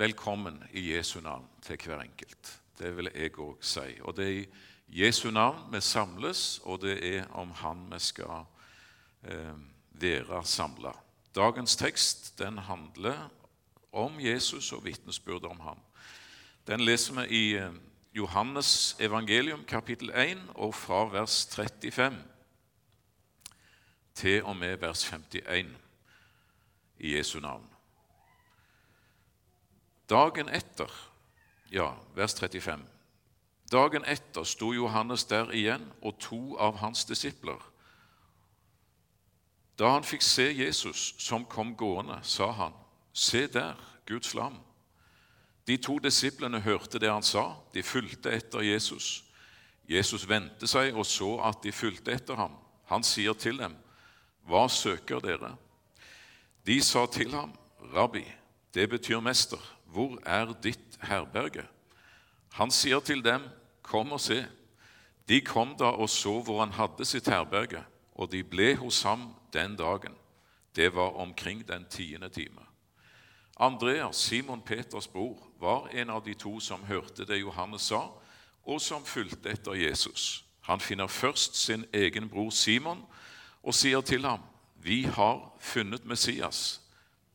velkommen i Jesu navn til hver enkelt. Det vil jeg òg si. Og det er i Jesu navn vi samles, og det er om Han vi skal eh, være samla. Dagens tekst den handler om Jesus og vitnesbyrdet om ham. Den leser vi i eh, Johannes evangelium kapittel 1 og fra vers 35 til og med vers 51 i Jesu navn. Dagen etter, ja, vers 35 Dagen etter sto Johannes der igjen og to av hans disipler. Da han fikk se Jesus som kom gående, sa han, Se der, Guds lam. De to disiplene hørte det han sa, de fulgte etter Jesus. Jesus vendte seg og så at de fulgte etter ham. Han sier til dem, Hva søker dere? De sa til ham, Rabbi, det betyr mester, hvor er ditt herberge? Han sier til dem, Kom og se. De kom da og så hvor han hadde sitt herberge, og de ble hos ham den dagen. Det var omkring den tiende time. Andreas, Simon Peters bror, var en av de to som hørte det Johannes sa, og som fulgte etter Jesus. Han finner først sin egen bror Simon og sier til ham, 'Vi har funnet Messias.'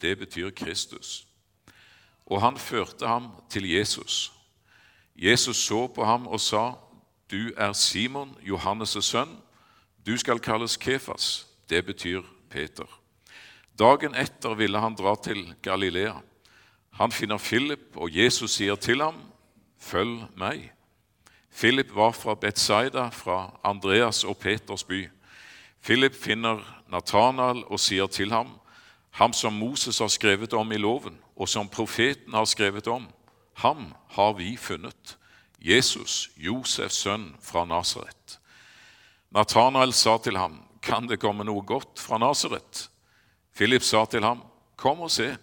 Det betyr Kristus. Og han førte ham til Jesus. Jesus så på ham og sa, 'Du er Simon, Johannes' sønn. Du skal kalles Kefas.' Det betyr Peter. Dagen etter ville han dra til Galilea. Han finner Philip, og Jesus sier til ham, 'Følg meg.' Philip var fra Betzaida, fra Andreas og Peters by. Philip finner Natanael og sier til ham, 'Ham som Moses har skrevet om i loven, og som profeten har skrevet om, ham har vi funnet.' Jesus, Josefs sønn fra Nasaret. Nathanael sa til ham, 'Kan det komme noe godt fra Nasaret?' Philip sa til ham, 'Kom og se.'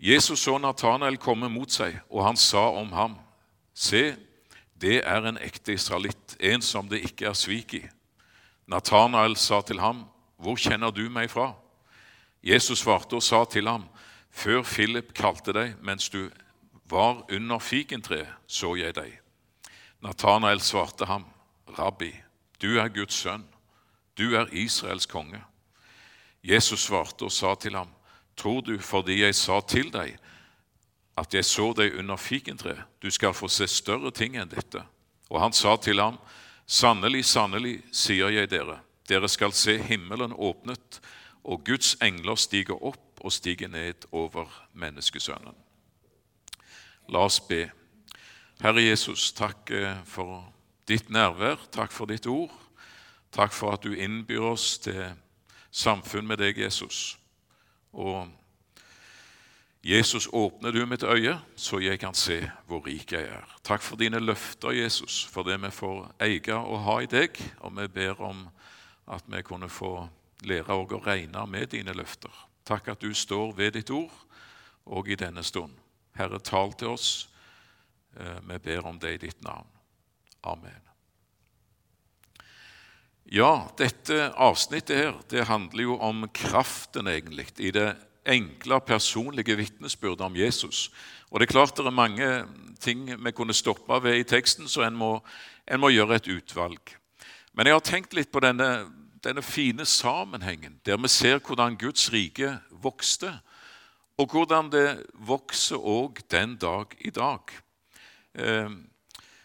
Jesus så Nathanael komme mot seg, og han sa om ham, 'Se, det er en ekte israelitt, en som det ikke er svik i.' Nathanael sa til ham, 'Hvor kjenner du meg fra?' Jesus svarte og sa til ham, 'Før Philip kalte deg, mens du var under fikentreet, så jeg deg.' Nathanael svarte ham, 'Rabbi, du er Guds sønn, du er Israels konge.' Jesus svarte og sa til ham, Tror du fordi jeg sa til deg at jeg så deg under fikentreet, du skal få se større ting enn dette? Og han sa til ham, Sannelig, sannelig, sier jeg dere, dere skal se himmelen åpnet, og Guds engler stiger opp og stiger ned over menneskesønnen. La oss be. Herre Jesus, takk eh, for ditt nærvær, takk for ditt ord. Takk for at du innbyr oss til samfunn med deg, Jesus. Og Jesus, åpner du mitt øye, så jeg kan se hvor rik jeg er. Takk for dine løfter, Jesus, for det vi får eie og ha i deg. Og vi ber om at vi kunne få lære å regne med dine løfter. Takk at du står ved ditt ord og i denne stund. Herre, tal til oss. Eh, vi ber om det i ditt navn. Amen. Ja, dette avsnittet her, det handler jo om kraften, egentlig, i det enkle, personlige vitnesbyrdet om Jesus. Og Det er klart det er mange ting vi kunne stoppa ved i teksten, så en må, en må, gjøre et utvalg. Men jeg har tenkt litt på denne, denne fine sammenhengen, der vi ser hvordan Guds rike vokste, og hvordan det vokser òg den dag i dag. Eh,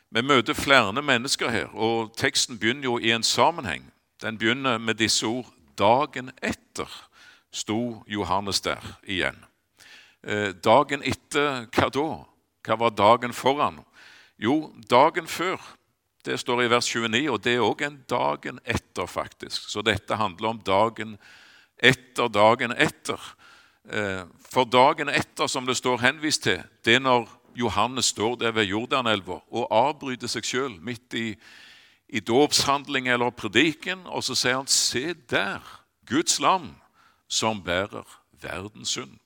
vi møter flere mennesker her, og teksten begynner jo i en sammenheng. Den begynner med disse ord 'Dagen etter sto Johannes der igjen'. Eh, dagen etter, hva da? Hva var dagen foran? Jo, dagen før. Det står i vers 29, og det er òg en dagen etter, faktisk. Så dette handler om dagen etter dagen etter. Eh, for dagen etter, som det står henvist til, det er når Johannes står der ved Jordanelva og avbryter seg sjøl midt i, i dåpshandling eller prediken, og så sier han, 'Se der, Guds lam, som bærer verdens synd'.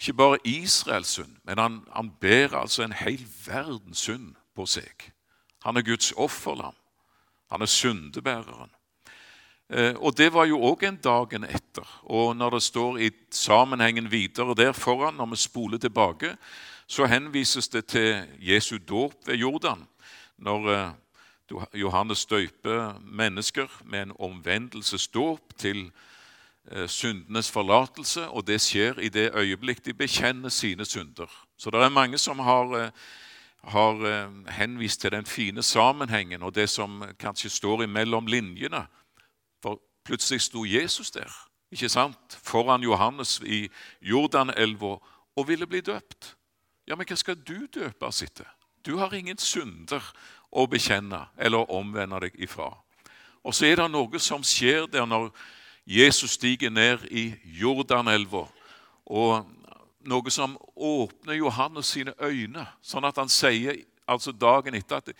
Ikke bare Israels synd, men han, han bærer altså en hel verdens synd på seg. Han er Guds offerlam. Han er syndebæreren. Eh, og det var jo òg en dagen etter. Og når det står i sammenhengen videre der foran, når vi spoler tilbake, så henvises det til Jesu dåp ved Jordan. Når eh, Johannes døyper mennesker med en omvendelsesdåp til eh, syndenes forlatelse, og det skjer i det øyeblikk de bekjenner sine synder. Så det er mange som har, har henvist til den fine sammenhengen og det som kanskje står imellom linjene For Plutselig sto Jesus der ikke sant? foran Johannes i Jordanelva og ville bli døpt. Ja, Men hva skal du døpes etter? Du har ingen synder å bekjenne eller omvende deg ifra. Og så er det noe som skjer der når Jesus stiger ned i Jordanelva. Og noe som åpner Johannes sine øyne, sånn at han sier altså dagen etter at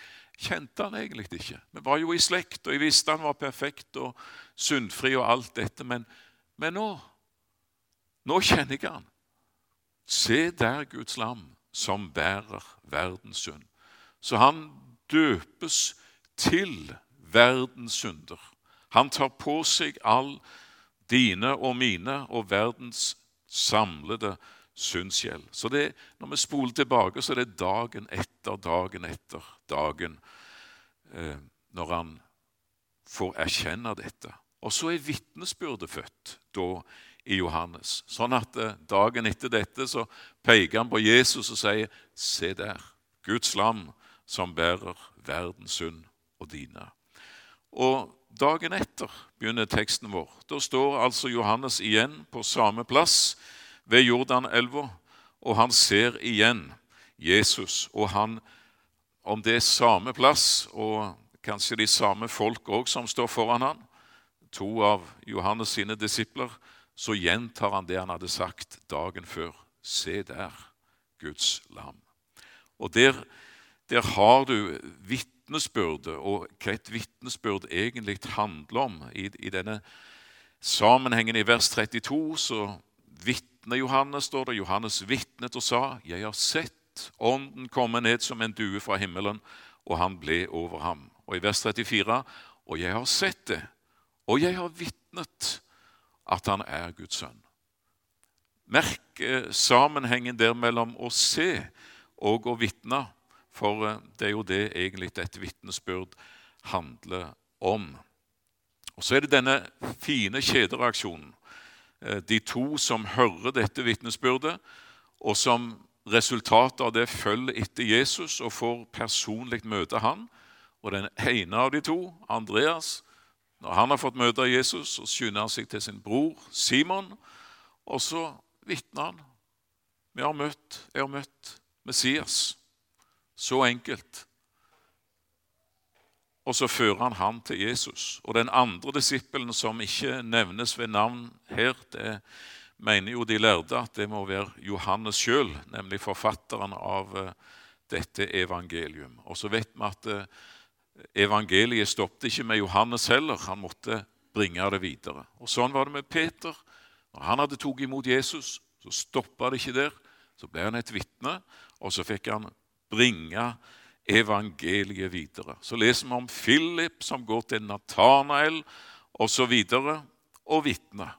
kjente han egentlig ikke. Vi var jo i slekt, og jeg visste han var perfekt og syndfri og alt dette. Men, men nå nå kjenner jeg han. Se der Guds lam som bærer verdens synd. Så han døpes til verdens synder. Han tar på seg all dine og mine og verdens samlede syndsgjeld. Så det, når vi spoler tilbake, så er det dagen etter dagen etter dagen eh, når han får erkjenne dette. Og så er vitnesbyrdet født da i Johannes. Sånn at eh, dagen etter dette så peker han på Jesus og sier, 'Se der, Guds lam som bærer verdens synd og dine'. Og dagen etter begynner teksten vår. Da står altså Johannes igjen på samme plass ved Jordanelva, og han ser igjen Jesus. Og han, om det er samme plass og kanskje de samme folk òg som står foran han, to av Johannes sine disipler, så gjentar han det han hadde sagt dagen før. Se der, Guds lam. Og der, der har du vitnesbyrdet, og hva et vitnesbyrd egentlig handler om. I, I, denne sammenhengen i vers 32 så vitne Johannes, står det. Johannes vitnet og sa, 'Jeg har sett Ånden komme ned som en due fra himmelen', og han ble over ham. Og i vers 34.: Og jeg har sett det, og jeg har vitnet at han er Guds sønn. Merk sammenhengen der mellom å se og å vitne, for eh, det er jo det egentlig et vitnesbyrd handler om. Og Så er det denne fine kjedereaksjonen. Eh, de to som hører dette vitnesbyrdet, og som resultatet av det følger etter Jesus og får personlig møte han. Og den ene av de to, Andreas, når han har fått møte Jesus, så skynder han seg til sin bror Simon, og så vitner han. Vi har møtt, jeg har møtt Messias. Så enkelt. Og så fører han ham til Jesus. Og den andre disippelen som ikke nevnes ved navn her, det mener jo de lærde at det må være Johannes sjøl, nemlig forfatteren av eh, dette evangelium. Og så vet vi at eh, evangeliet stoppet ikke med Johannes heller. Han måtte bringe det videre. Og Sånn var det med Peter. Når han hadde tatt imot Jesus, så stoppa det ikke der. Så ble han et vitne, og så fikk han bringe evangeliet videre. Så leser vi om Philip som går til Natanael osv. Og, og vitner.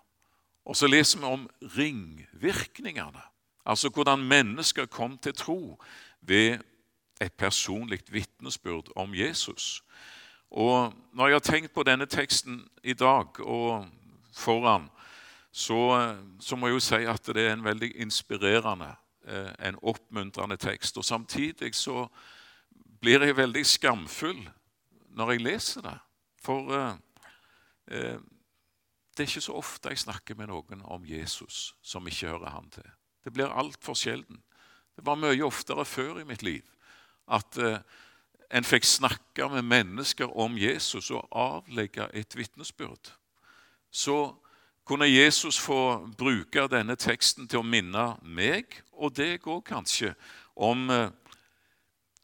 Og så leser vi om ringvirkningene, altså hvordan mennesker kom til tro ved et personlig vitnesbyrd om Jesus. Og Når jeg har tenkt på denne teksten i dag og foran, så, så må jeg jo si at det er en veldig inspirerende, eh, en oppmuntrende tekst. Og Samtidig så blir jeg veldig skamfull når jeg leser det. For eh, eh, det er ikke så ofte jeg snakker med noen om Jesus som ikke hører han til. Det blir altfor sjelden. Det var mye oftere før i mitt liv at eh, en fikk snakke med mennesker om Jesus og avlegge et vitnesbyrd. Så kunne Jesus få bruke denne teksten til å minne meg, og det går kanskje, om, eh,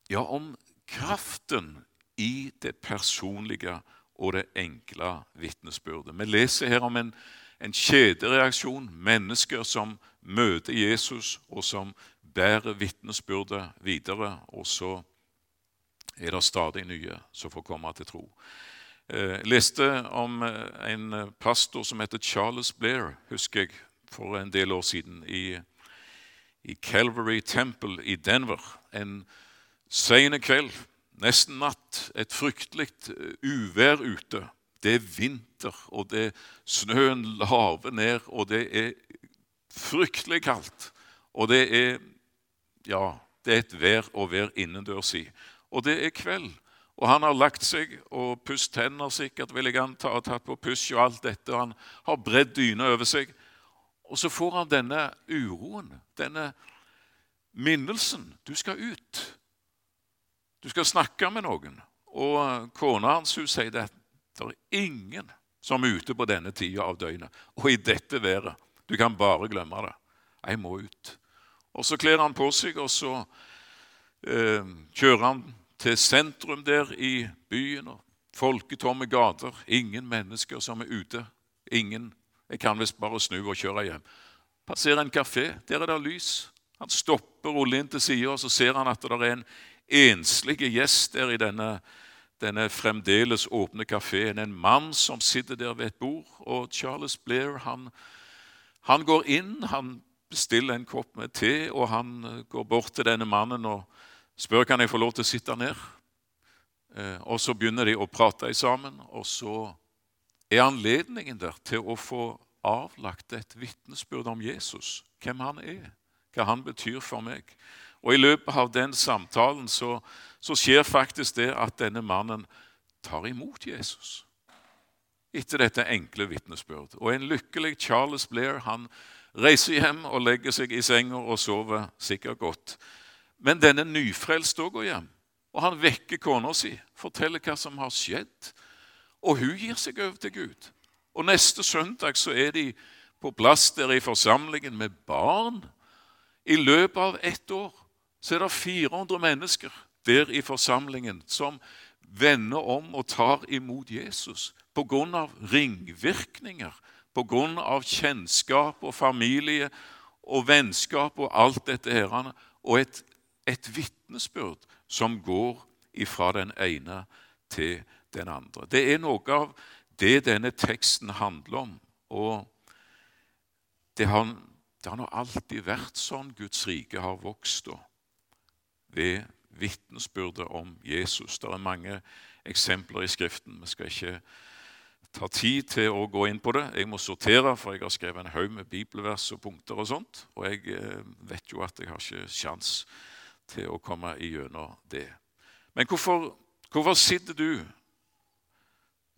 ja, om kraften i det personlige og det enkle vitnesbyrdet. Vi leser her om en, en kjedereaksjon, mennesker som møter Jesus, og som bærer vitnesbyrdet videre. Og så er det stadig nye som får komme til tro. Jeg leste om en pastor som heter Charles Blair, husker jeg, for en del år siden, i, i Calvary Temple i Denver. En sen kveld, nesten natt, et fryktelig uvær ute. Det er vinter, og det, snøen laver ned, og det er fryktelig kaldt. Og det er ja, det er et vær å være innendørs i. Og det er kveld. Og han har lagt seg og pusset tenner sikkert, vil jeg anta, og tatt på push og alt dette. og Han har bredd dyna over seg. Og så får han denne uroen, denne minnelsen. Du skal ut. Du skal snakke med noen. Og kona hans hun sier at det er ingen som er ute på denne tida av døgnet. Og i dette været. Du kan bare glemme det. Jeg må ut. Og Så kler han på seg, og så eh, kjører han til sentrum der i byen. og Folketomme gater, ingen mennesker som er ute. Ingen. Jeg kan visst bare snu og kjøre hjem. Passerer en kafé, der er det lys. Han stopper, ruller inn til sida, og så ser han at det er en enslig gjest der i denne, denne fremdeles åpne kafeen. En mann som sitter der ved et bord. Og Charles Blair han, han går inn, han bestiller en kopp med te, og han eh, går bort til denne mannen og spør kan jeg få lov til å sitte ned. Eh, og Så begynner de å prate sammen, og så er anledningen der til å få avlagt et vitnesbyrd om Jesus, hvem han er, hva han betyr for meg. Og I løpet av den samtalen så, så skjer faktisk det at denne mannen tar imot Jesus etter dette enkle vitnesbyrd. Og en lykkelig Charles Blair han reiser hjem og legger seg i senga og sover sikkert godt. Men denne nyfrelste òg går hjem, og han vekker kona si, forteller hva som har skjedd. Og hun gir seg over til Gud. Og neste søndag så er de på plass der i forsamlingen med barn. I løpet av ett år så er det 400 mennesker der i forsamlingen som vender om og tar imot Jesus pga. ringvirkninger pga. kjennskap og familie og vennskap og alt dette her, og et, et vitnesbyrd som går ifra den ene til den andre. Det er noe av det denne teksten handler om. og det har, det har nå alltid vært sånn Guds rike har vokst da, ved vitnesbyrdet om Jesus. Det er mange eksempler i Skriften. Vi skal ikke ta tid til å gå inn på det. Jeg må sortere, for jeg har skrevet en haug med bibelvers og punkter. Og sånt, og jeg eh, vet jo at jeg har ikke sjans til å komme igjennom det. Men hvorfor, hvorfor sitter du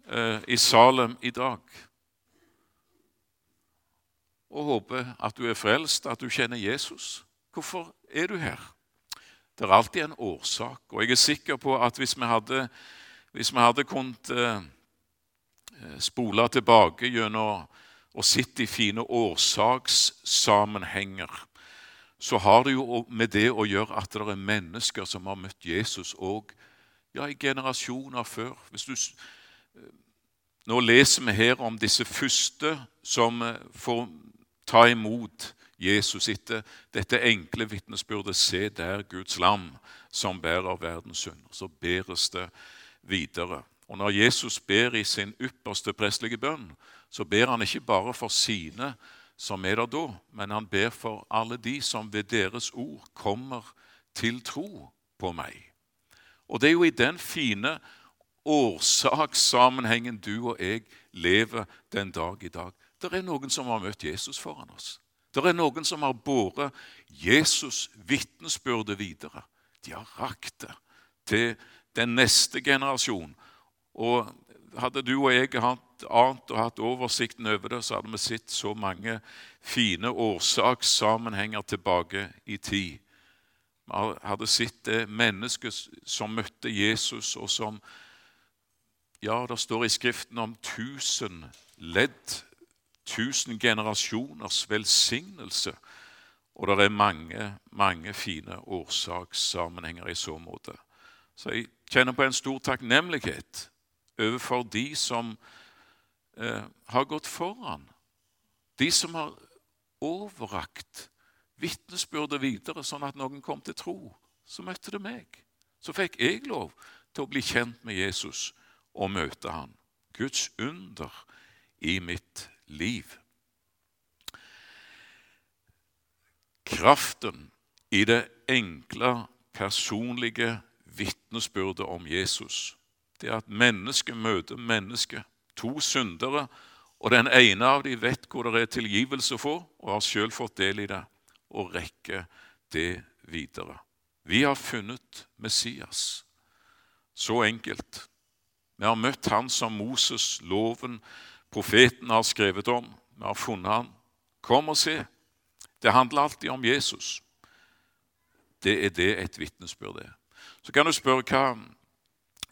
eh, i Salem i dag og håper at du er frelst, at du kjenner Jesus? Hvorfor er du her? Det er alltid en årsak, og jeg er sikker på at hvis vi hadde, hvis vi hadde kunnet eh, Eh, spole tilbake gjennom å sitte i fine årsakssammenhenger, så har det jo med det å gjøre at det er mennesker som har møtt Jesus òg ja, i generasjoner før. Du, eh, nå leser vi her om disse første som får ta imot Jesus etter dette enkle vitnesbyrdet 'Se der Guds lam som bærer verdens synd'. Så bæres det videre. Og Når Jesus ber i sin ypperste prestelige bønn, så ber han ikke bare for sine som er der da, men han ber for alle de som ved deres ord kommer til tro på meg. Og Det er jo i den fine årsakssammenhengen du og jeg lever den dag i dag. Det er noen som har møtt Jesus foran oss. Det er noen som har båret Jesus' vitnesbyrde videre. De har rakt det til den neste generasjon. Og hadde du og jeg hatt annet og hatt oversikten over det, så hadde vi sett så mange fine årsakssammenhenger tilbake i tid. Vi hadde sett det mennesket som møtte Jesus, og som Ja, det står i Skriften om tusen ledd, tusen generasjoners velsignelse. Og det er mange, mange fine årsakssammenhenger i så måte. Så jeg kjenner på en stor takknemlighet overfor de som eh, har gått foran. De som har overrakt vitnesbyrdet videre, sånn at noen kom til tro. Så møtte det meg. Så fikk jeg lov til å bli kjent med Jesus og møte han. Guds under i mitt liv. Kraften i det enkle, personlige vitnesbyrdet om Jesus. Det at mennesket møter mennesket. To syndere, og den ene av dem vet hvor det er tilgivelse få, og har selv fått del i det, og rekker det videre. Vi har funnet Messias. Så enkelt. Vi har møtt han som Moses, loven, profeten har skrevet om. Vi har funnet han. Kom og se. Det handler alltid om Jesus. Det er det et vitnesbyrd er. Så kan du spørre hva,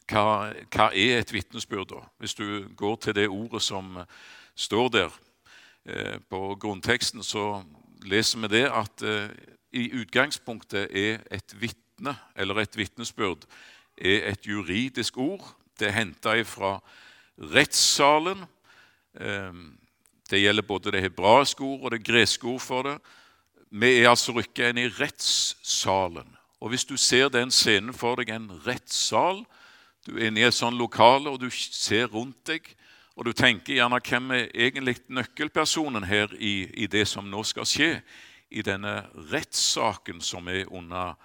hva, hva er et vitnesbyrd, da? Hvis du går til det ordet som står der eh, på grunnteksten, så leser vi det at eh, i utgangspunktet er et vitne, eller et vitnesbyrd, er et juridisk ord. Det er henta fra rettssalen. Eh, det gjelder både det hebraiske ord og det greske ord for det. Vi er altså rykka inn i rettssalen. Og Hvis du ser den scenen for deg, en rettssal Du er inne i et sånt lokale, og du ser rundt deg, og du tenker gjerne hvem er egentlig nøkkelpersonen her i, i det som nå skal skje, i denne rettssaken som er under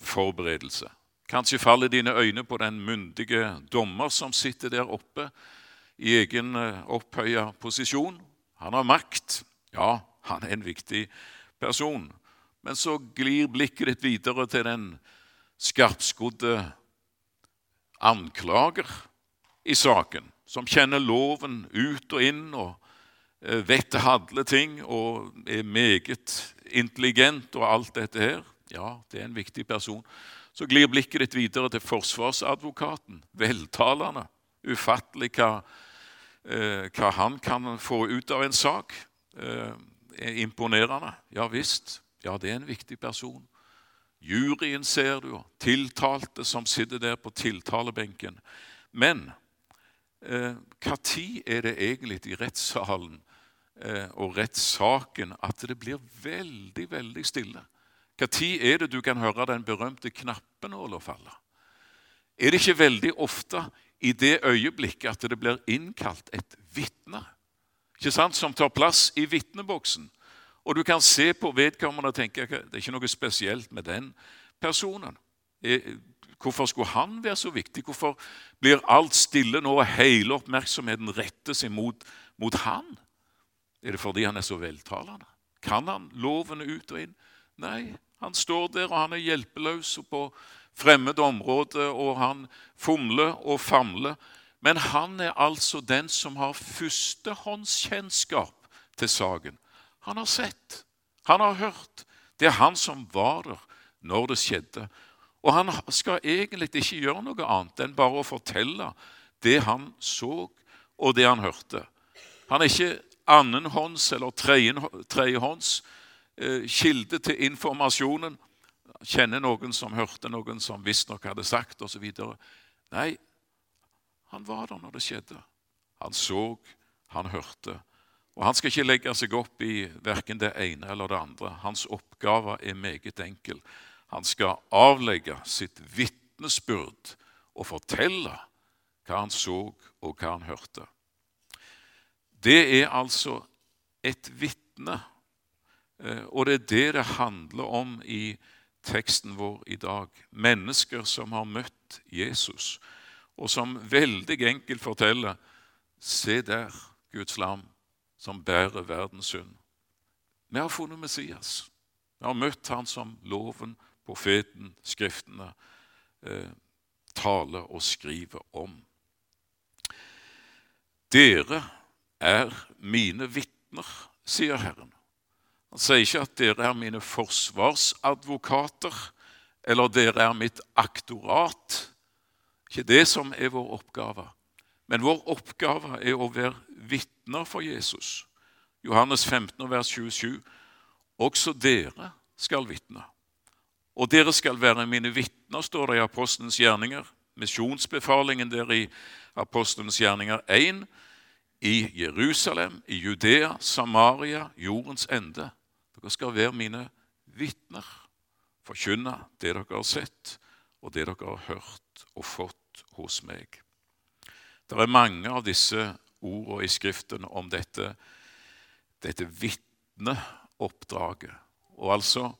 forberedelse. Kanskje faller dine øyne på den myndige dommer som sitter der oppe i egen eh, opphøya posisjon. Han har makt. Ja, han er en viktig person. Men så glir blikket ditt videre til den skarpskodde anklager i saken, som kjenner loven ut og inn og eh, vet alle ting og er meget intelligent og alt dette her. Ja, det er en viktig person. Så glir blikket ditt videre til forsvarsadvokaten, veltalende. Ufattelig hva, hva han kan få ut av en sak. Eh, er imponerende. Ja visst. Ja, det er en viktig person. Juryen ser du, tiltalte som sitter der på tiltalebenken. Men eh, hva tid er det egentlig i rettssalen eh, og rettssaken at det blir veldig, veldig stille? Hva tid er det du kan høre den berømte knappenåla falle? Er det ikke veldig ofte i det øyeblikket at det blir innkalt et vitne som tar plass i vitneboksen? Og du kan se på vedkommende og tenke det er ikke noe spesielt med den personen. Eh, hvorfor skulle han være så viktig? Hvorfor blir alt stille nå, og hele oppmerksomheten retter seg mot, mot han? Er det fordi han er så veltalende? Kan han lovene ut og inn? Nei, han står der, og han er hjelpeløs og på fremmed område, og han fomler og famler. Men han er altså den som har førstehåndskjennskap til saken. Han har sett, han har hørt. Det er han som var der når det skjedde. Og han skal egentlig ikke gjøre noe annet enn bare å fortelle det han så, og det han hørte. Han er ikke annenhånds eller tredjehånds eh, kilde til informasjonen. Kjenner noen som hørte noen som visstnok hadde sagt osv. Nei, han var der når det skjedde. Han så, han hørte. Og Han skal ikke legge seg opp i verken det ene eller det andre. Hans oppgave er meget enkel. Han skal avlegge sitt vitnesbyrd og fortelle hva han så og hva han hørte. Det er altså et vitne, eh, og det er det det handler om i teksten vår i dag. Mennesker som har møtt Jesus, og som veldig enkelt forteller Se der, Guds lam som bærer verdens synd. Vi har funnet Messias. Vi har møtt han som loven, profeten, skriftene eh, taler og skriver om. Dere er mine vitner, sier Herren. Han sier ikke at dere er mine forsvarsadvokater, eller dere er mitt aktorat. Ikke det som er vår oppgave. Men vår oppgave er å være vitner for Jesus. Johannes 15, vers 27. Også dere skal vitne. Og dere skal være mine vitner, står det i Apostelens gjerninger. Misjonsbefalingen der i Apostelens gjerninger 1. I Jerusalem, i Judea, Samaria, jordens ende. Dere skal være mine vitner. Forkynne det dere har sett, og det dere har hørt og fått hos meg. Det er mange av disse ordene i Skriften om dette, dette vitneoppdraget. Og altså,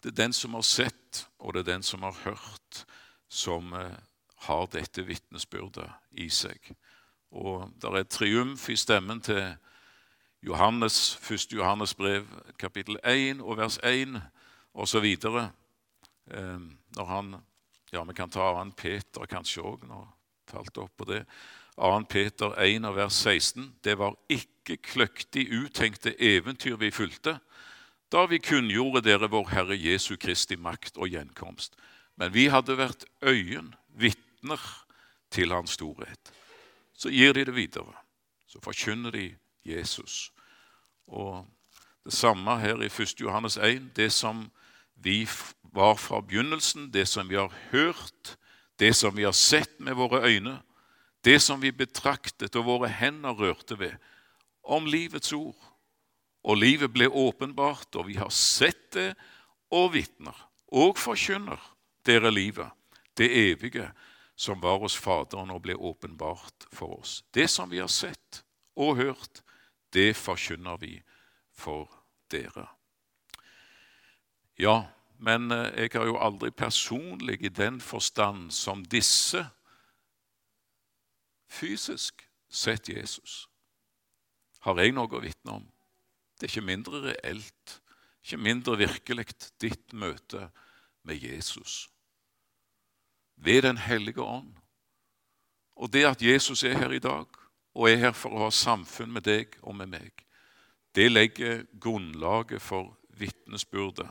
det er den som har sett, og det er den som har hørt, som eh, har dette vitnesbyrdet i seg. Og det er triumf i stemmen til Johannes, 1. Johannes brev, kapittel 1 og vers 1 osv. Eh, når han Ja, vi kan ta 2. Peter kanskje òg, når falt opp på det. 2. Peter 1 og vers 16. Det var ikke kløktig uttenkte eventyr vi fulgte da vi kunngjorde dere vår Herre Jesu Kristi makt og gjenkomst. Men vi hadde vært øyen, vitner til Hans storhet. Så gir de det videre. Så forkynner de Jesus. Og det samme her i 1. Johannes 1. Det som vi var fra begynnelsen, det som vi har hørt, det som vi har sett med våre øyne, det som vi betraktet og våre hender rørte ved, om livets ord. Og livet ble åpenbart, og vi har sett det og vitner og forkynner dere livet, det evige, som var hos Faderen og ble åpenbart for oss. Det som vi har sett og hørt, det forkynner vi for dere. Ja, men eh, jeg har jo aldri personlig i den forstand som disse fysisk sett Jesus. Har jeg noe å vitne om? Det er ikke mindre reelt, ikke mindre virkelig, ditt møte med Jesus. Ved Den hellige ånd. Og det at Jesus er her i dag, og er her for å ha samfunn med deg og med meg, det legger grunnlaget for vitnesbyrdet.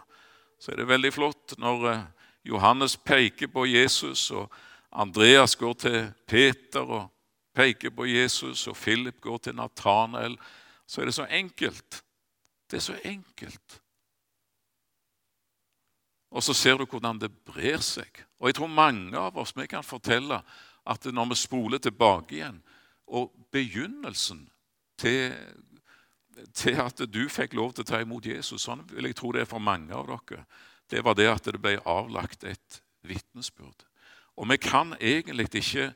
Så er det veldig flott når eh, Johannes peker på Jesus, og Andreas går til Peter og peker på Jesus, og Philip går til Natanael. Så er det så enkelt. Det er så enkelt. Og så ser du hvordan det brer seg. Og jeg tror mange av oss vi kan fortelle at når vi spoler tilbake igjen, og begynnelsen til, til at du fikk lov til å ta imot Jesus, sånn vil jeg tro det er for mange av dere, det var det at det ble avlagt et vitnesbyrd. Og vi kan egentlig ikke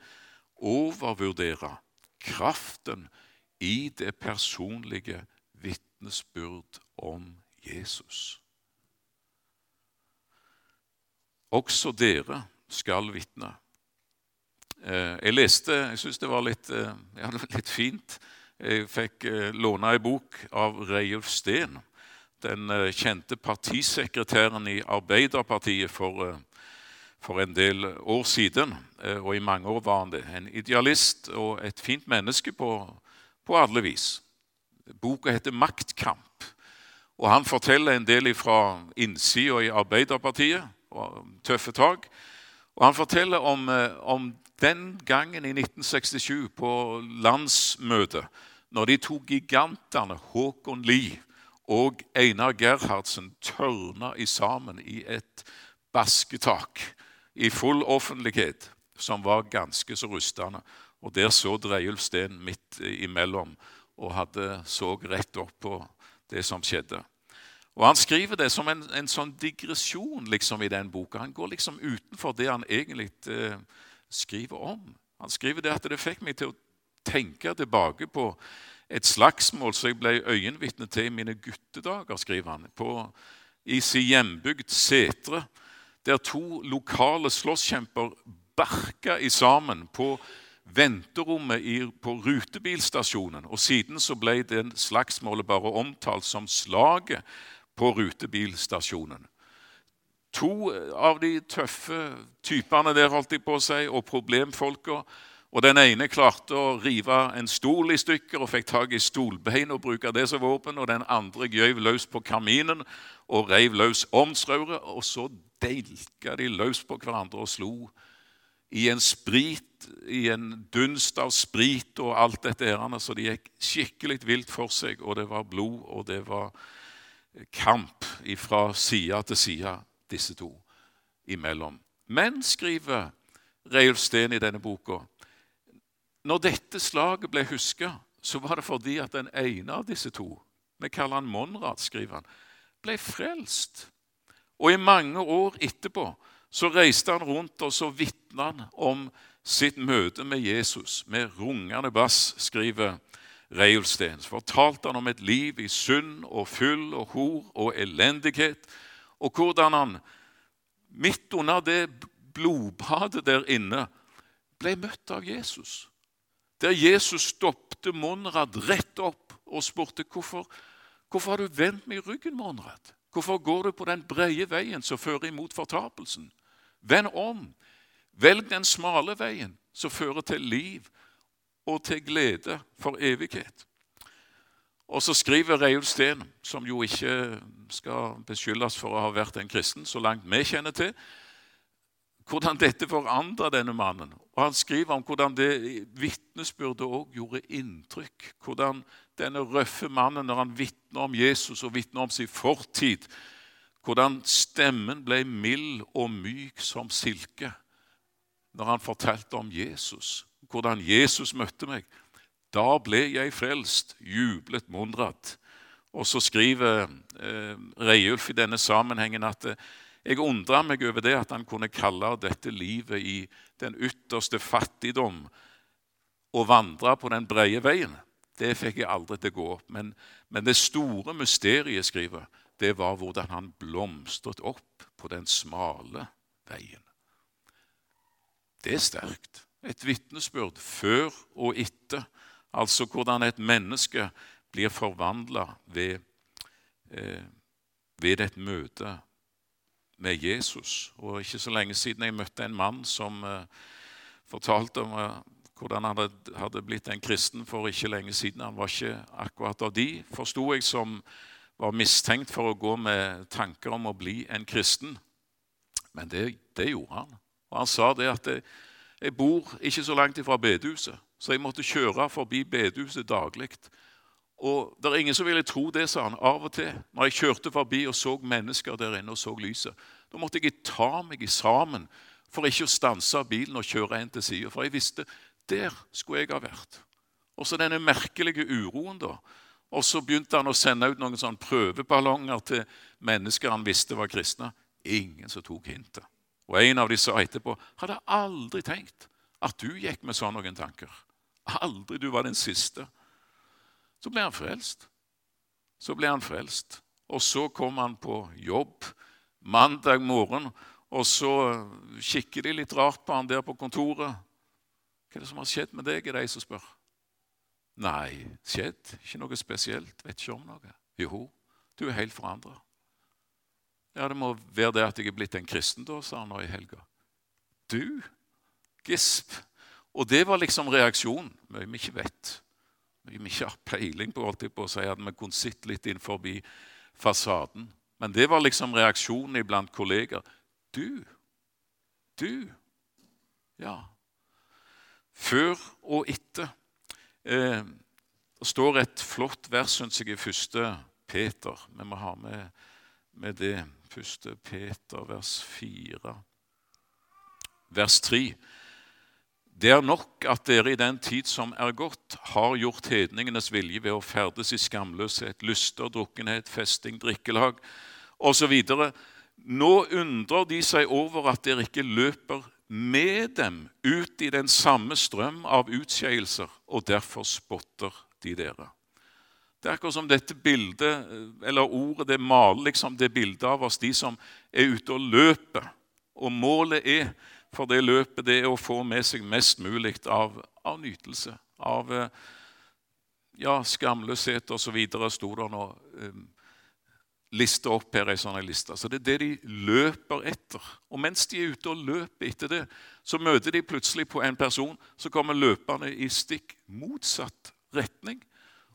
overvurdere kraften i det personlige vitnesbyrd om Jesus. Også dere skal vitne. Eh, jeg leste Jeg syns det var litt, eh, ja, litt, fint. Jeg fikk eh, låne ei bok av Reiulf Steen, den kjente partisekretæren i Arbeiderpartiet for, for en del år siden. Og i mange år var han det. En idealist og et fint menneske på, på alle vis. Boka heter 'Maktkamp'. Og Han forteller en del fra innsida i Arbeiderpartiet, tøffe tak. Og Han forteller om, om den gangen i 1967 på landsmøtet, når de to gigantene Håkon Lie og Einar Gerhardsen tørna i sammen i et basketak i full offentlighet, som var ganske så rustende. Og Der så Dreiulf Steen midt imellom og hadde så rett opp på det som skjedde. Og Han skriver det som en, en sånn digresjon liksom, i den boka. Han går liksom utenfor det han egentlig eh, skriver om. Han skriver det at det fikk meg til å tenke tilbake på et slagsmål som jeg ble øyenvitne til i mine guttedager, skriver han, på, i sin hjembygd Setre, der to lokale slåsskjemper barka i sammen på venterommet i, på rutebilstasjonen. Og Siden så ble det slagsmålet bare omtalt som slaget på rutebilstasjonen. To av de tøffe typene der holdt de på å si, og problemfolka. Og Den ene klarte å rive en stol i stykker og fikk tak i stolbein og bruke det som våpen. Og den andre gøyv løs på kaminen og reiv løs ovnsrøret. Og så delka de løs på hverandre og slo i en sprit, i en dunst av sprit og alt dette her, så det gikk skikkelig vilt for seg, og det var blod, og det var kamp fra side til side, disse to imellom. Men, skriver Reiulf Steen i denne boka, når dette slaget ble huska, så var det fordi at den ene av disse to, vi kaller han Monrad, skriver han, ble frelst. Og i mange år etterpå så reiste han rundt og så vitna han om sitt møte med Jesus med rungende bass, skriver Reiulsten. Så fortalte han om et liv i synd og fyll og hor og elendighet, og hvordan han midt under det blodbadet der inne ble møtt av Jesus. Der Jesus stoppte Monrad rett opp og spurte hvorfor, hvorfor har du vendt meg ryggen. Monrad? Hvorfor går du på den brede veien som fører imot fortapelsen? Vend om. Velg den smale veien som fører til liv og til glede for evighet. Og så skriver Reiulf Steen, som jo ikke skal beskyldes for å ha vært en kristen, så langt vi kjenner til, hvordan dette forandra denne mannen. Og Han skriver om hvordan det vitnesbyrdet òg gjorde inntrykk. Hvordan denne røffe mannen, når han vitner om Jesus og vitner om sin fortid, hvordan stemmen ble mild og myk som silke når han fortalte om Jesus. Hvordan Jesus møtte meg. Da ble jeg frelst, jublet Monrad. Og så skriver eh, Reiulf i denne sammenhengen at eh, jeg undra meg over det at han kunne kalle dette livet i den ytterste fattigdom og vandre på den brede veien. Det fikk jeg aldri til å gå opp. Men, men det store mysteriet, skriver, det var hvordan han blomstret opp på den smale veien. Det er sterkt. Et vitnesbyrd før og etter. Altså hvordan et menneske blir forvandla ved, eh, ved et møte med Jesus. Og ikke så lenge siden jeg møtte en mann som eh, fortalte om eh, hvordan han hadde, blitt en kristen for ikke lenge siden. Han var ikke akkurat av de, forsto jeg, som var mistenkt for å gå med tanker om å bli en kristen. Men det, det gjorde han. Og han sa det at jeg, jeg bor ikke så langt ifra bedehuset, så jeg måtte kjøre forbi bedehuset daglig. Og det er ingen som ville tro det, sa han, av og til. Når jeg kjørte forbi og så mennesker der inne og så lyset. Da måtte jeg ta meg sammen for ikke å stanse bilen og kjøre en til sida. For jeg visste der skulle jeg ha vært. Og så denne merkelige uroen, da. Og så begynte han å sende ut noen sånne prøveballonger til mennesker han visste var kristne. Ingen som tok hintet. Og en av de sa etterpå hadde aldri tenkt at du gikk med sånne noen tanker. Aldri. Du var den siste. Så ble han frelst. Så ble han frelst. Og så kom han på jobb mandag morgen, og så kikker de litt rart på han der på kontoret. Hva er det som har skjedd med deg, er de som spør. Nei, skjedd? Ikke noe spesielt. Vet ikke om noe. Jo, du er helt forandra. Ja, det må være det at jeg er blitt en kristen, da, sa han nå i helga. Du? Gisp. Og det var liksom reaksjonen. Mye vi ikke vet vi ikke har peiling på, holdt jeg på å si, at vi kunne sitte litt inn forbi fasaden. Men det var liksom reaksjonen iblant kolleger. Du, du Ja. Før og etter. Eh, det står et flott vers, syns jeg, i første Peter. Vi må ha med, med det. Første Peter, vers 4. Vers 3. Det er nok at dere i den tid som er gått, har gjort hedningenes vilje ved å ferdes i skamløshet, lyster, drukkenhet, festing, drikkelag osv. Nå undrer de seg over at dere ikke løper med dem ut i den samme strøm av utskeielser, og derfor spotter de dere. Det er akkurat som dette bildet, eller ordet det maler liksom det bildet av oss, de som er ute og løper. Og målet er for det løpet det er å få med seg mest mulig av, av nytelse. Av eh, ja, skamløshet osv. sto det nå um, lista opp her. ei sånn liste. Så Det er det de løper etter. Og mens de er ute og løper etter det, så møter de plutselig på en person som kommer løpende i stikk motsatt retning.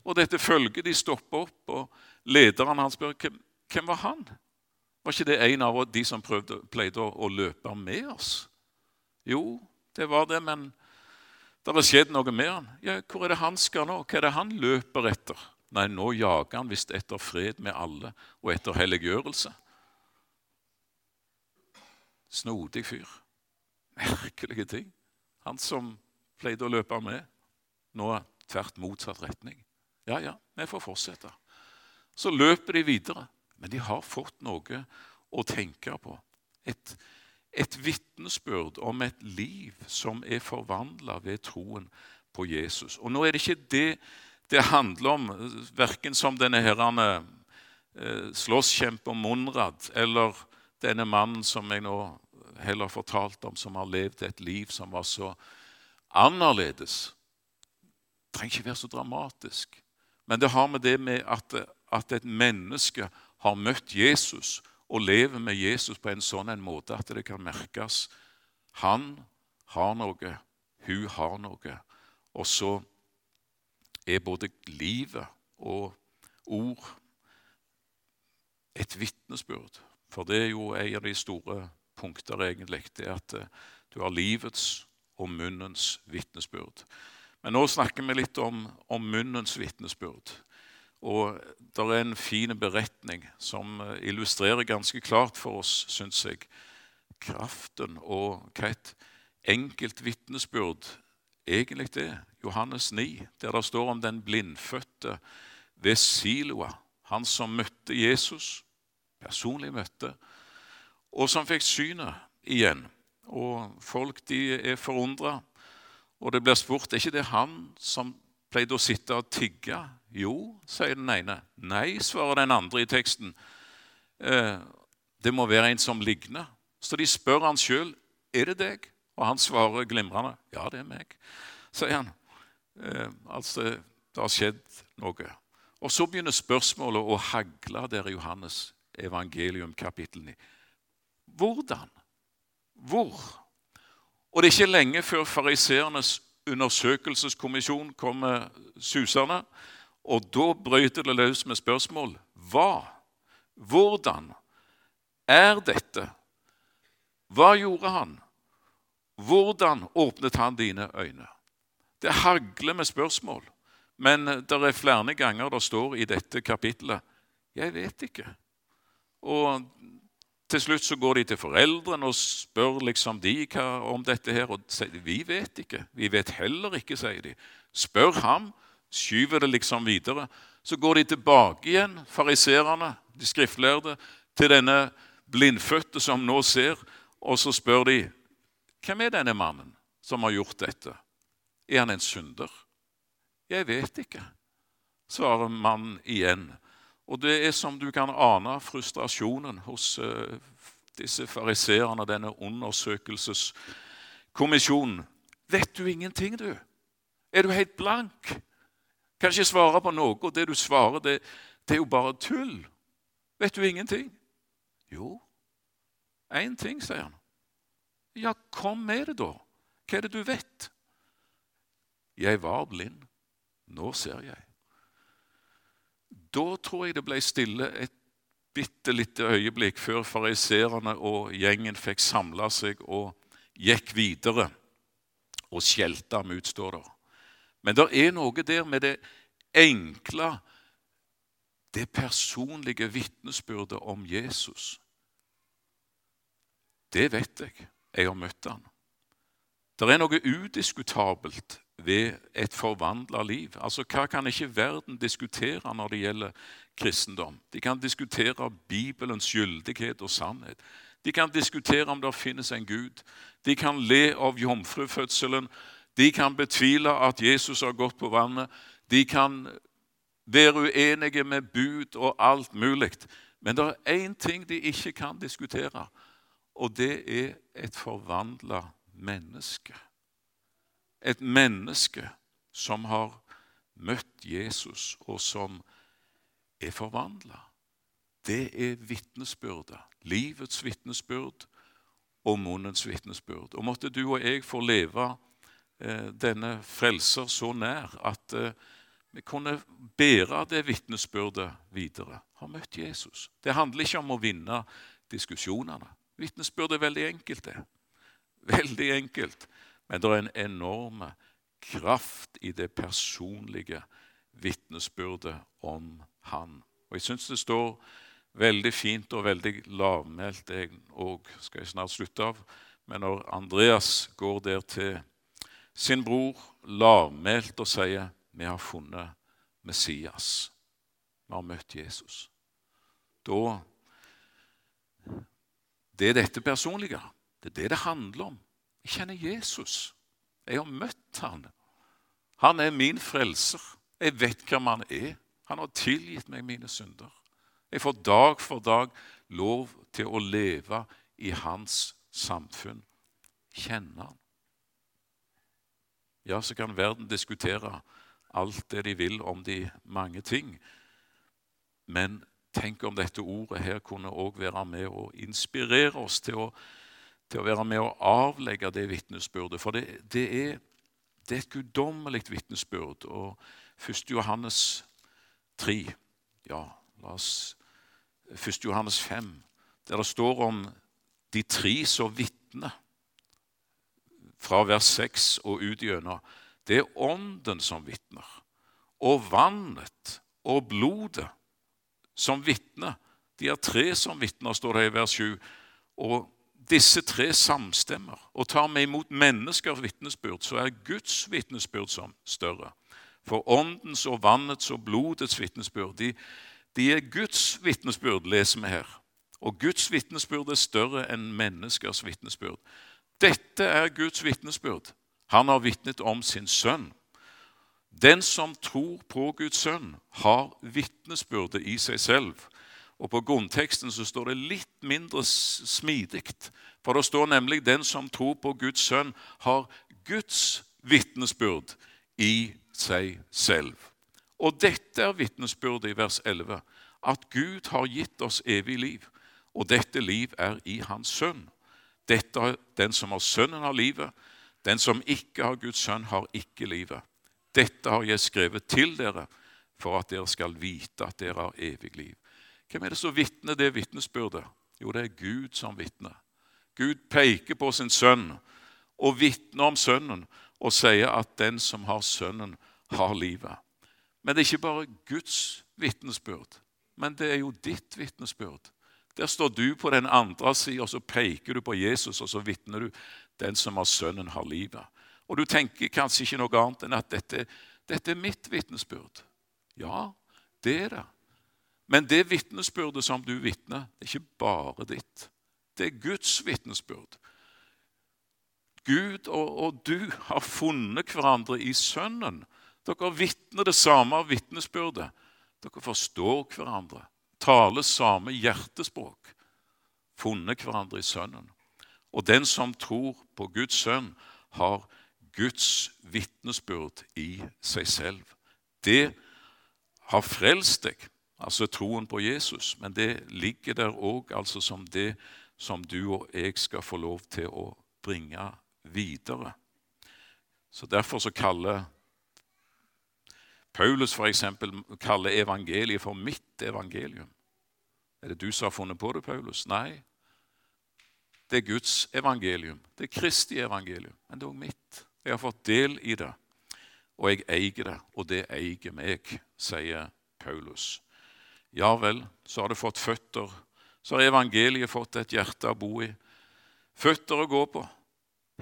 Og dette følget de stopper opp, og lederen han spør hvem, hvem var han? Var ikke det en av de som prøvde, pleide å, å løpe med oss? Jo, det var det, men det har skjedd noe med han. Ja, Hvor er det han skal nå? Hva er det han løper etter? Nei, nå jager han visst etter fred med alle og etter helliggjørelse. Snodig fyr. Merkelige ting. Han som pleide å løpe med, nå tvert motsatt retning. Ja, ja, vi får fortsette. Så løper de videre. Men de har fått noe å tenke på. Et et vitnesbyrd om et liv som er forvandla ved troen på Jesus. Og Nå er det ikke det det handler om, verken som denne herrene eh, slåsskjemper Monrad eller denne mannen som jeg nå heller fortalte om, som har levd et liv som var så annerledes. Det trenger ikke være så dramatisk. Men det har med det med at, at et menneske har møtt Jesus og lever med Jesus på en sånn en måte at det kan merkes. Han har noe, hun har noe. Og så er både livet og ord et vitnesbyrd. For det er jo en av de store punkter, egentlig. Det at eh, du har livets og munnens vitnesbyrd. Men nå snakker vi litt om, om munnens vitnesbyrd. Og det er en fin beretning som eh, illustrerer ganske klart for oss, syns jeg, kraften og hva et enkelt vitnesbyrd egentlig er. Johannes 9, der det står om den blindfødte ved Siloa. Han som møtte Jesus, personlig møtte, og som fikk synet igjen. Og folk de er forundra. Og det blir spurt er ikke det han som pleide å sitte og tigge. Jo, sier den ene. Nei, svarer den andre i teksten. Eh, det må være en som ligner. Så de spør han sjøl er det deg. Og han svarer glimrende ja, det er meg. sier han. Eh, altså, det har skjedd noe. Og så begynner spørsmålet å hagle der i Johannes evangelium kapittel 9. Hvordan? Hvor? Og det er ikke lenge før fariseernes undersøkelseskommisjon kommer susende. Og da brøyter det løs med spørsmål. Hva? Hvordan er dette? Hva gjorde han? Hvordan åpnet han dine øyne? Det hagler med spørsmål, men det er flere ganger det står i dette kapittelet 'Jeg vet ikke'. Og til slutt så går de til foreldrene og spør liksom de om dette. her, og sier vi vet ikke. Vi vet heller ikke, sier de. Spør ham. Skyver det liksom videre. Så går de tilbake igjen, fariserene, de skriftlærde, til denne blindfødte som nå ser, og så spør de hvem er denne mannen som har gjort dette. Er han en synder? Jeg vet ikke, svarer mannen igjen. Og det er som du kan ane frustrasjonen hos uh, disse fariseerne, denne undersøkelseskommisjonen. Vet du ingenting, du? Er du helt blank? Kan ikke svare på noe, og det du svarer, det, det er jo bare tull. Vet du ingenting? Jo, én ting, sier han. Ja, kom med det, da. Hva er det du vet? Jeg var blind. Nå ser jeg. Da tror jeg det ble stille et bitte lite øyeblikk før fariserene og gjengen fikk samla seg og gikk videre og skjelte ham ut, står der. Men det er noe der med det enkle, det personlige vitnesbyrdet om Jesus. Det vet jeg. Jeg har møtt han. Det er noe udiskutabelt ved et forvandla liv. Altså, Hva kan ikke verden diskutere når det gjelder kristendom? De kan diskutere Bibelens gyldighet og sannhet. De kan diskutere om det finnes en Gud. De kan le av jomfrufødselen. De kan betvile at Jesus har gått på vannet. De kan være uenige med bud og alt mulig. Men det er én ting de ikke kan diskutere, og det er et forvandla menneske et menneske som har møtt Jesus, og som er forvandla. Det er vitnesbyrdet. Livets vitnesbyrd og munnens vitnesbyrd. Og måtte du og jeg få leve eh, denne frelser så nær at eh, vi kunne bære det vitnesbyrdet videre. Har møtt Jesus. Det handler ikke om å vinne diskusjonene. Vitnesbyrd er veldig enkelt, det. Veldig enkelt. Men det er en enorm kraft i det personlige vitnesbyrdet om Han. Og Jeg syns det står veldig fint og veldig lavmælt, òg skal jeg snart slutte av. Men når Andreas går der til sin bror lavmælt og sier 'Vi har funnet Messias', vi har møtt Jesus, da Det er dette personlige. Det er det det handler om. Jeg kjenner Jesus. Jeg har møtt han. Han er min frelser. Jeg vet hvem han er. Han har tilgitt meg mine synder. Jeg får dag for dag lov til å leve i hans samfunn. Kjenne han. Ja, så kan verden diskutere alt det de vil om de mange ting. Men tenk om dette ordet her kunne òg være med å inspirere oss til å, til å være med å avlegge det vitnesbyrdet. For det, det, er, det er et guddommelig vitnesbyrd. Og 1. Johannes 3 ja, la oss 1. Johannes 5, der det står om de tre som vitner fra vers 6 og ut gjennom. Det er Ånden som vitner, og vannet og blodet som vitner. De er tre som vitner, står det i vers 7. Og disse tre samstemmer. Og tar vi imot menneskers vitnesbyrd, så er Guds vitnesbyrd som større. For åndens og vannets og blodets vitnesbyrd, de, de er Guds vitnesbyrd, leser vi her. Og Guds vitnesbyrd er større enn menneskers vitnesbyrd. Dette er Guds vitnesbyrd. Han har vitnet om sin sønn. Den som tror på Guds sønn, har vitnesbyrdet i seg selv. Og På grunnteksten så står det litt mindre smidig. For det står nemlig 'den som tror på Guds sønn, har Guds vitnesbyrd i seg selv'. Og dette er vitnesbyrdet i vers 11, at Gud har gitt oss evig liv, og dette liv er i Hans Sønn. Dette Den som har Sønnen, har livet. Den som ikke har Guds sønn, har ikke livet. Dette har jeg skrevet til dere for at dere skal vite at dere har evig liv. Hvem er det som vitner det vitnesbyrdet? Jo, det er Gud som vitner. Gud peker på sin sønn og vitner om sønnen og sier at den som har sønnen, har livet. Men det er ikke bare Guds vitnesbyrd, men det er jo ditt vitnesbyrd. Der står du på den andre sida, så peker du på Jesus, og så vitner du den som har Sønnen, har livet. Og du tenker kanskje ikke noe annet enn at dette, dette er mitt vitnesbyrd. Ja, det er det. Men det vitnesbyrdet som du vitner, det er ikke bare ditt. Det er Guds vitnesbyrd. Gud og, og, du har funnet hverandre i Sønnen. Dere vitner det samme av vitnesbyrdet. Dere forstår hverandre taler samme hjertespråk, funnet hverandre i Sønnen. Og den som tror på Guds sønn, har Guds vitnesbyrd i seg selv. Det har frelst deg, altså troen på Jesus, men det ligger der òg altså som det som du og jeg skal få lov til å bringe videre. Så Derfor så kaller Paulus for eksempel, kaller evangeliet for mitt evangelium. Er det du som har funnet på det, Paulus? Nei. Det er Guds evangelium. Det er Kristi evangelium. Men det er òg mitt. Jeg har fått del i det, og jeg eier det, og det eier meg, sier Paulus. Ja vel, så har det fått føtter. Så har evangeliet fått et hjerte å bo i. Føtter å gå på.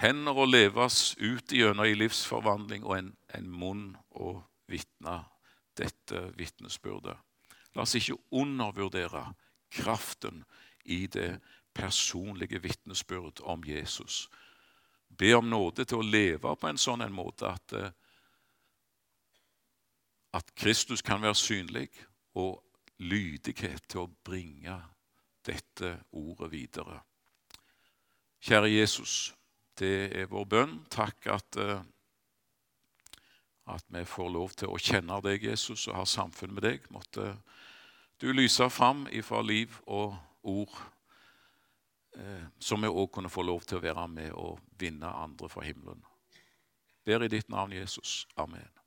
Hender å leves ut igjennom i livsforvandling, og en, en munn å vitne dette vitnesbyrdet. La oss ikke undervurdere kraften i det personlige vitnesbyrd om Jesus. Be om nåde til å leve på en sånn en måte at, eh, at Kristus kan være synlig, og lydighet til å bringe dette ordet videre. Kjære Jesus, det er vår bønn. Takk at uh, at vi får lov til å kjenne deg, Jesus, og ha samfunn med deg. Måtte du lyse fram ifra liv og ord, eh, så vi òg kunne få lov til å være med og vinne andre fra himmelen. Ber i ditt navn, Jesus. Amen.